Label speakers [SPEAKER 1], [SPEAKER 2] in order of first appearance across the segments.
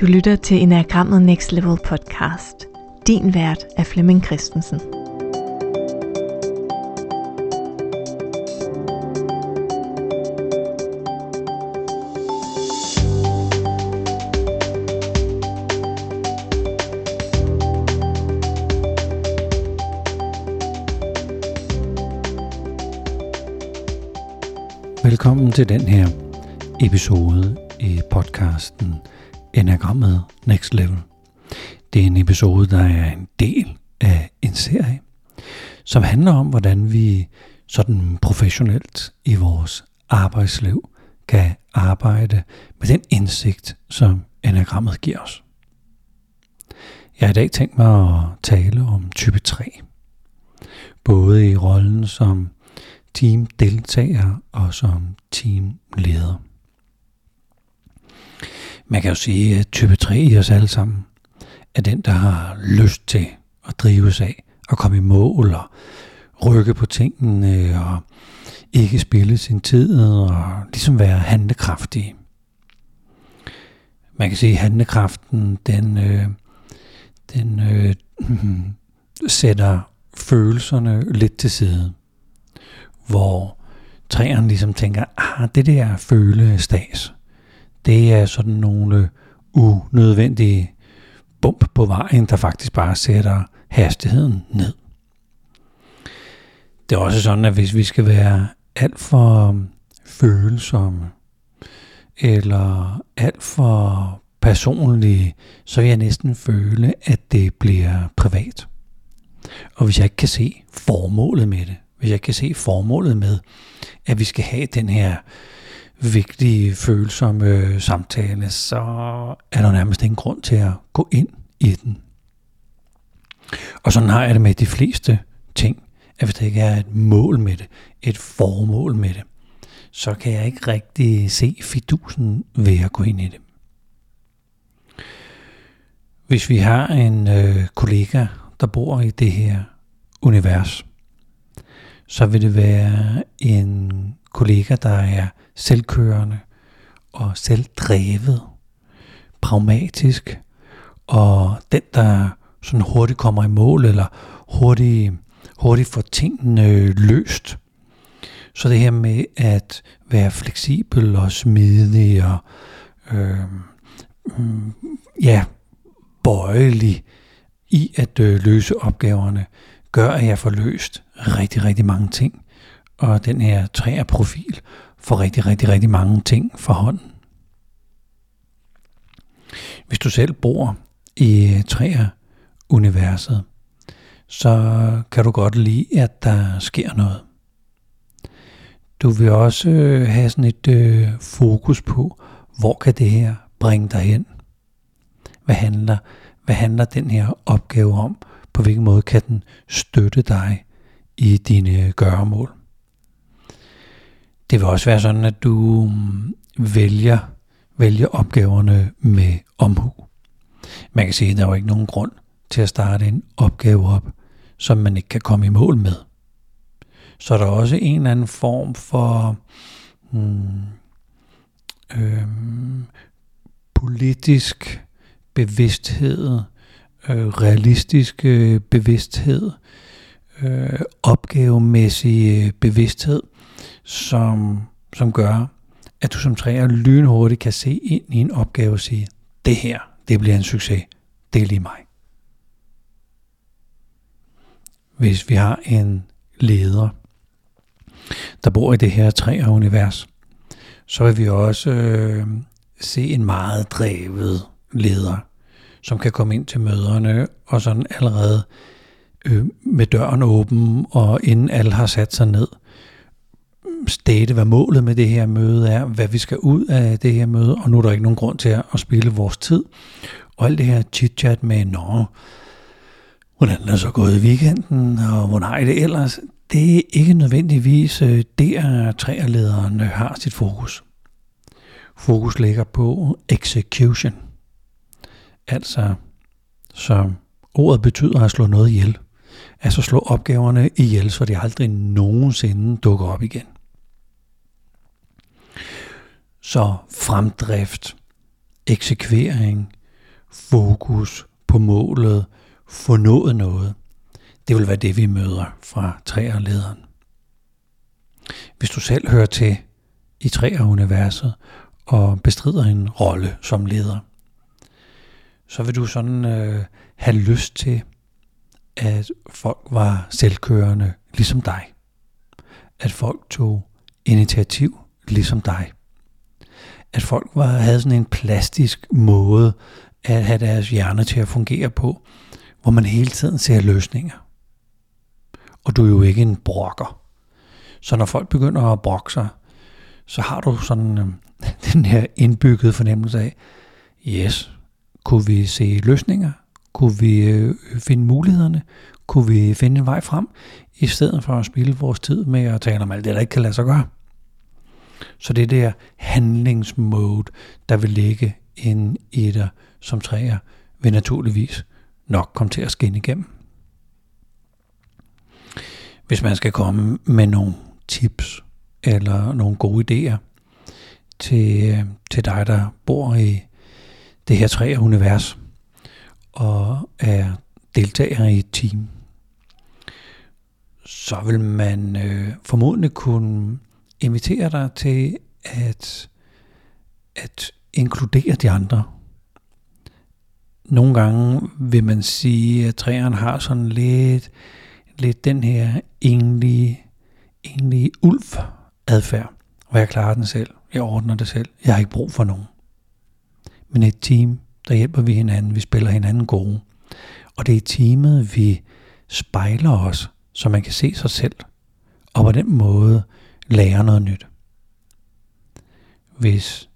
[SPEAKER 1] Du lytter til Enagrammet Next Level podcast. Din vært er Flemming Christensen.
[SPEAKER 2] Velkommen til den her episode i podcasten Enagrammet Next Level. Det er en episode, der er en del af en serie, som handler om, hvordan vi sådan professionelt i vores arbejdsliv kan arbejde med den indsigt, som enagrammet giver os. Jeg har i dag tænkt mig at tale om type 3. Både i rollen som teamdeltager og som teamleder. Man kan jo sige, at type 3 i os alle sammen er den, der har lyst til at drives af og komme i mål og rykke på tingene og ikke spille sin tid og ligesom være handlekraftig. Man kan sige, at handlekraften den, øh, den øh, sætter følelserne lidt til side hvor træerne ligesom tænker, ah, det der følestas, det er sådan nogle øh, unødvendige bump på vejen, der faktisk bare sætter hastigheden ned. Det er også sådan, at hvis vi skal være alt for øh, følsomme, eller alt for personlige, så vil jeg næsten føle, at det bliver privat. Og hvis jeg ikke kan se formålet med det, hvis jeg kan se formålet med, at vi skal have den her vigtige, følsomme samtale, så er der nærmest ingen grund til at gå ind i den. Og sådan har jeg det med de fleste ting, at hvis der ikke er et mål med det, et formål med det, så kan jeg ikke rigtig se fidusen ved at gå ind i det. Hvis vi har en øh, kollega, der bor i det her univers, så vil det være en kollega, der er selvkørende og selvdrevet, pragmatisk, og den, der sådan hurtigt kommer i mål, eller hurtigt, hurtigt får tingene løst. Så det her med at være fleksibel og smidig og øh, mm, ja, bøjelig i at øh, løse opgaverne, gør, at jeg får løst rigtig, rigtig mange ting. Og den her træerprofil får rigtig, rigtig, rigtig mange ting for hånden. Hvis du selv bor i øh, træer-universet, så kan du godt lide, at der sker noget. Du vil også øh, have sådan et øh, fokus på, hvor kan det her bringe dig hen? Hvad handler, hvad handler den her opgave om? På hvilken måde kan den støtte dig i dine øh, gøremål? Det vil også være sådan, at du mm, vælger, vælger opgaverne med omhu. Man kan sige, at der er jo ikke nogen grund til at starte en opgave op, som man ikke kan komme i mål med. Så er der også en eller anden form for hmm, øhm, politisk bevidsthed, øh, realistisk øh, bevidsthed, øh, opgavemæssig øh, bevidsthed, som, som gør, at du som træer lynhurtigt kan se ind i en opgave og sige, det her, det bliver en succes. Det er lige mig. Hvis vi har en leder, der bor i det her træer-univers, så vil vi også øh, se en meget drevet leder, som kan komme ind til møderne og sådan allerede øh, med døren åben og inden alle har sat sig ned, state, hvad målet med det her møde er, hvad vi skal ud af det her møde, og nu er der ikke nogen grund til at spille vores tid. Og alt det her chit-chat med, nå, hvordan er det så gået i weekenden, og hvordan har I det ellers? Det er ikke nødvendigvis øh, der, træerlederen øh, har sit fokus. Fokus ligger på execution. Altså, som ordet betyder at slå noget ihjel. Altså slå opgaverne ihjel, så de aldrig nogensinde dukker op igen. Så fremdrift, eksekvering, fokus på målet, få nået noget. Det vil være det, vi møder fra træerlederen. Hvis du selv hører til i træeruniverset og bestrider en rolle som leder, så vil du sådan øh, have lyst til, at folk var selvkørende ligesom dig. At folk tog initiativ ligesom dig. At folk var, havde sådan en plastisk måde at have deres hjerne til at fungere på, hvor man hele tiden ser løsninger. Og du er jo ikke en brokker. Så når folk begynder at brokke sig, så har du sådan øh, den her indbyggede fornemmelse af, yes, kunne vi se løsninger? Kunne vi øh, finde mulighederne? Kunne vi finde en vej frem? I stedet for at spille vores tid med at tale om alt det, der ikke kan lade sig gøre. Så det er der handlingsmode, der vil ligge ind i dig som træer, vil naturligvis nok komme til at skinne igennem. Hvis man skal komme med nogle tips eller nogle gode idéer til, til dig, der bor i det her tre univers og er deltager i et team, så vil man øh, formodentlig kunne invitere dig til at, at inkludere de andre. Nogle gange vil man sige, at træerne har sådan lidt, lidt den her enlige, enlige ulv-adfærd, hvor jeg klarer den selv, jeg ordner det selv, jeg har ikke brug for nogen. Men et team, der hjælper vi hinanden, vi spiller hinanden gode. Og det er i teamet, vi spejler os, så man kan se sig selv, og på den måde lære noget nyt. Hvis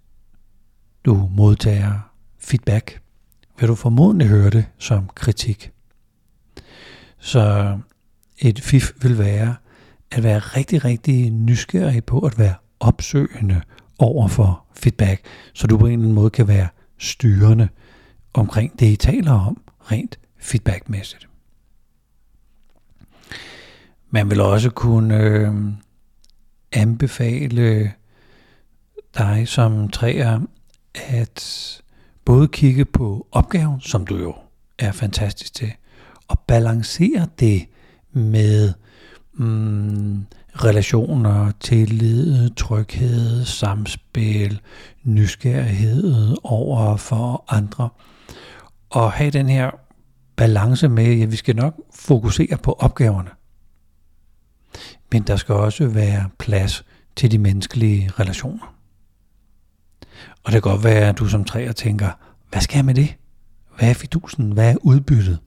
[SPEAKER 2] du modtager feedback, vil du formodentlig høre det som kritik. Så et fif vil være at være rigtig, rigtig nysgerrig på at være opsøgende over for feedback, så du på en eller anden måde kan være styrende omkring det, I taler om, rent feedbackmæssigt. Man vil også kunne øh, anbefale dig som træer at både kigge på opgaven, som du jo er fantastisk til, og balancere det med mm, relationer, tillid, tryghed, samspil, nysgerrighed over for andre. Og have den her balance med, at vi skal nok fokusere på opgaverne. Men der skal også være plads til de menneskelige relationer. Og det kan godt være, at du som træer tænker, hvad skal jeg med det? Hvad er fidusen? Hvad er udbyttet?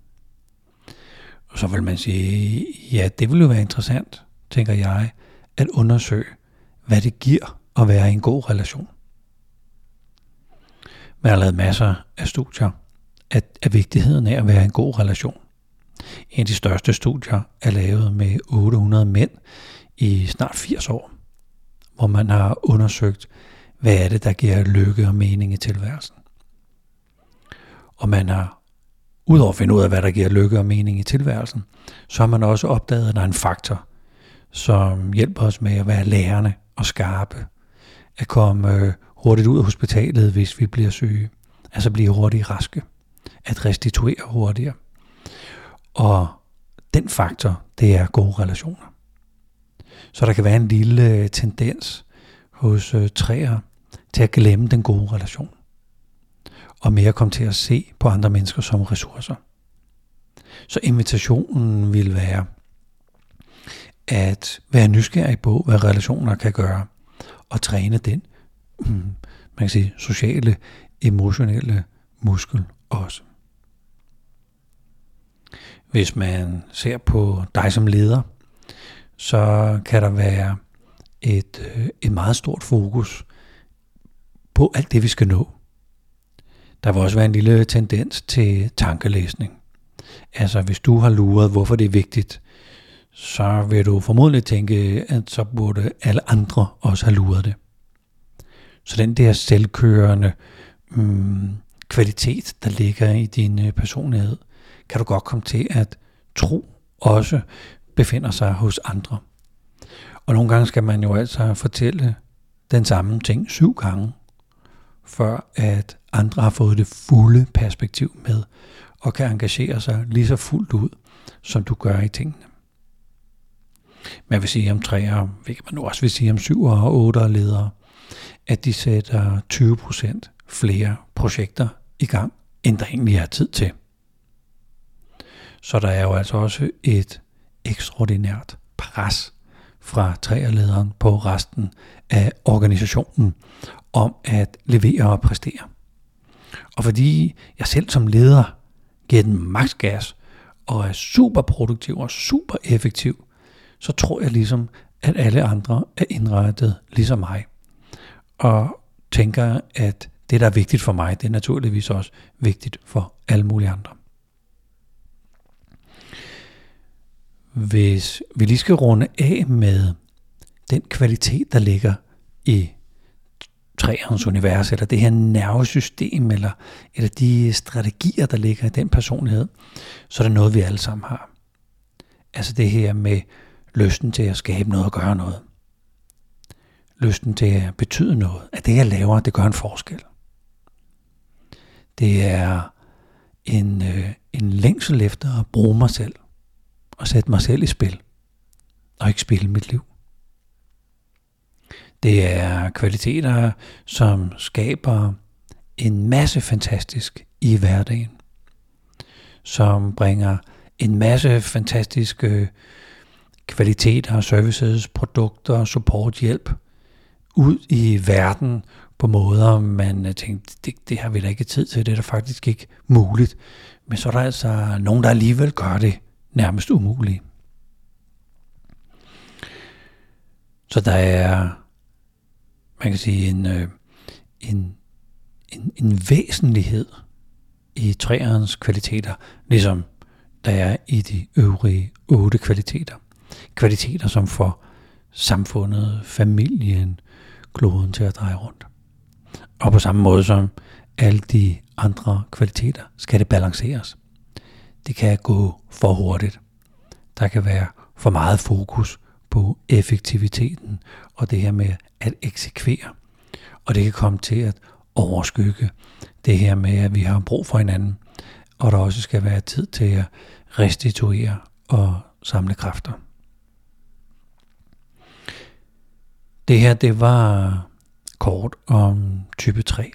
[SPEAKER 2] Og så vil man sige, ja, det vil jo være interessant, tænker jeg, at undersøge, hvad det giver at være i en god relation. Man har lavet masser af studier af, af vigtigheden af at være i en god relation. En af de største studier er lavet med 800 mænd i snart 80 år, hvor man har undersøgt, hvad er det, der giver lykke og mening i tilværelsen. Og man har, udover at finde ud af, hvad der giver lykke og mening i tilværelsen, så har man også opdaget, at der er en faktor, som hjælper os med at være lærende og skarpe, at komme øh, hurtigt ud af hospitalet, hvis vi bliver syge, altså blive hurtigt raske, at restituere hurtigere. Og den faktor, det er gode relationer. Så der kan være en lille øh, tendens hos øh, træer til at glemme den gode relation. Og mere komme til at se på andre mennesker som ressourcer. Så invitationen vil være at være nysgerrig på, hvad relationer kan gøre, og træne den, man kan sige, sociale, emotionelle muskel også. Hvis man ser på dig som leder, så kan der være et, øh, et meget stort fokus på alt det, vi skal nå. Der vil også være en lille tendens til tankelæsning. Altså hvis du har luret, hvorfor det er vigtigt, så vil du formodentlig tænke, at så burde alle andre også have luret det. Så den der selvkørende mm, kvalitet, der ligger i din øh, personlighed, kan du godt komme til at tro også befinder sig hos andre. Og nogle gange skal man jo altså fortælle den samme ting syv gange, før at andre har fået det fulde perspektiv med, og kan engagere sig lige så fuldt ud, som du gør i tingene. Man vil sige om træer, hvilket man nu også vil sige om syv og otte ledere, at de sætter 20% flere projekter i gang, end der egentlig er tid til. Så der er jo altså også et ekstraordinært pres fra træerlederen på resten af organisationen om at levere og præstere. Og fordi jeg selv som leder giver den maks gas og er super produktiv og super effektiv, så tror jeg ligesom, at alle andre er indrettet ligesom mig. Og tænker, at det, der er vigtigt for mig, det er naturligvis også vigtigt for alle mulige andre. Hvis vi lige skal runde af med den kvalitet, der ligger i træernes univers, eller det her nervesystem, eller, eller de strategier, der ligger i den personlighed, så er det noget, vi alle sammen har. Altså det her med lysten til at skabe noget og gøre noget. Lysten til at betyde noget. At det, jeg laver, det gør en forskel. Det er en, øh, en længsel efter at bruge mig selv og sætte mig selv i spil og ikke spille mit liv. Det er kvaliteter, som skaber en masse fantastisk i hverdagen, som bringer en masse fantastiske kvaliteter, services, produkter, support, hjælp ud i verden på måder, man tænkte, det, det har vi da ikke tid til, det er da faktisk ikke muligt. Men så er der altså nogen, der alligevel gør det nærmest umulige. Så der er man kan sige, en, øh, en, en, en væsentlighed i træernes kvaliteter, ligesom der er i de øvrige otte kvaliteter. Kvaliteter, som får samfundet, familien, kloden til at dreje rundt. Og på samme måde som alle de andre kvaliteter, skal det balanceres. Det kan gå for hurtigt. Der kan være for meget fokus på effektiviteten og det her med at eksekvere. Og det kan komme til at overskygge det her med, at vi har brug for hinanden, og der også skal være tid til at restituere og samle kræfter. Det her, det var kort om type 3.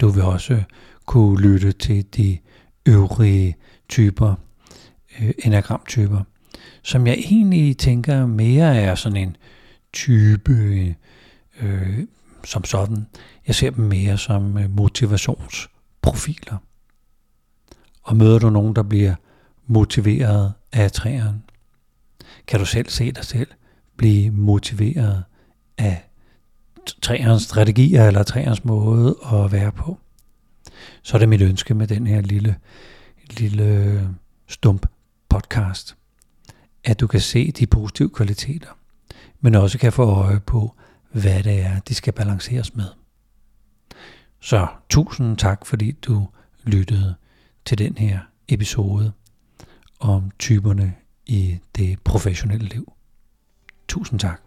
[SPEAKER 2] Du vil også kunne lytte til de øvrige typer, øh, enagramtyper, som jeg egentlig tænker mere er sådan en type øh, som sådan. Jeg ser dem mere som øh, motivationsprofiler. Og møder du nogen, der bliver motiveret af træerne, kan du selv se dig selv blive motiveret af træernes strategier eller træernes måde at være på. Så er det mit ønske med den her lille, lille stump podcast, at du kan se de positive kvaliteter, men også kan få øje på, hvad det er, de skal balanceres med. Så tusind tak, fordi du lyttede til den her episode om typerne i det professionelle liv. Tusind tak.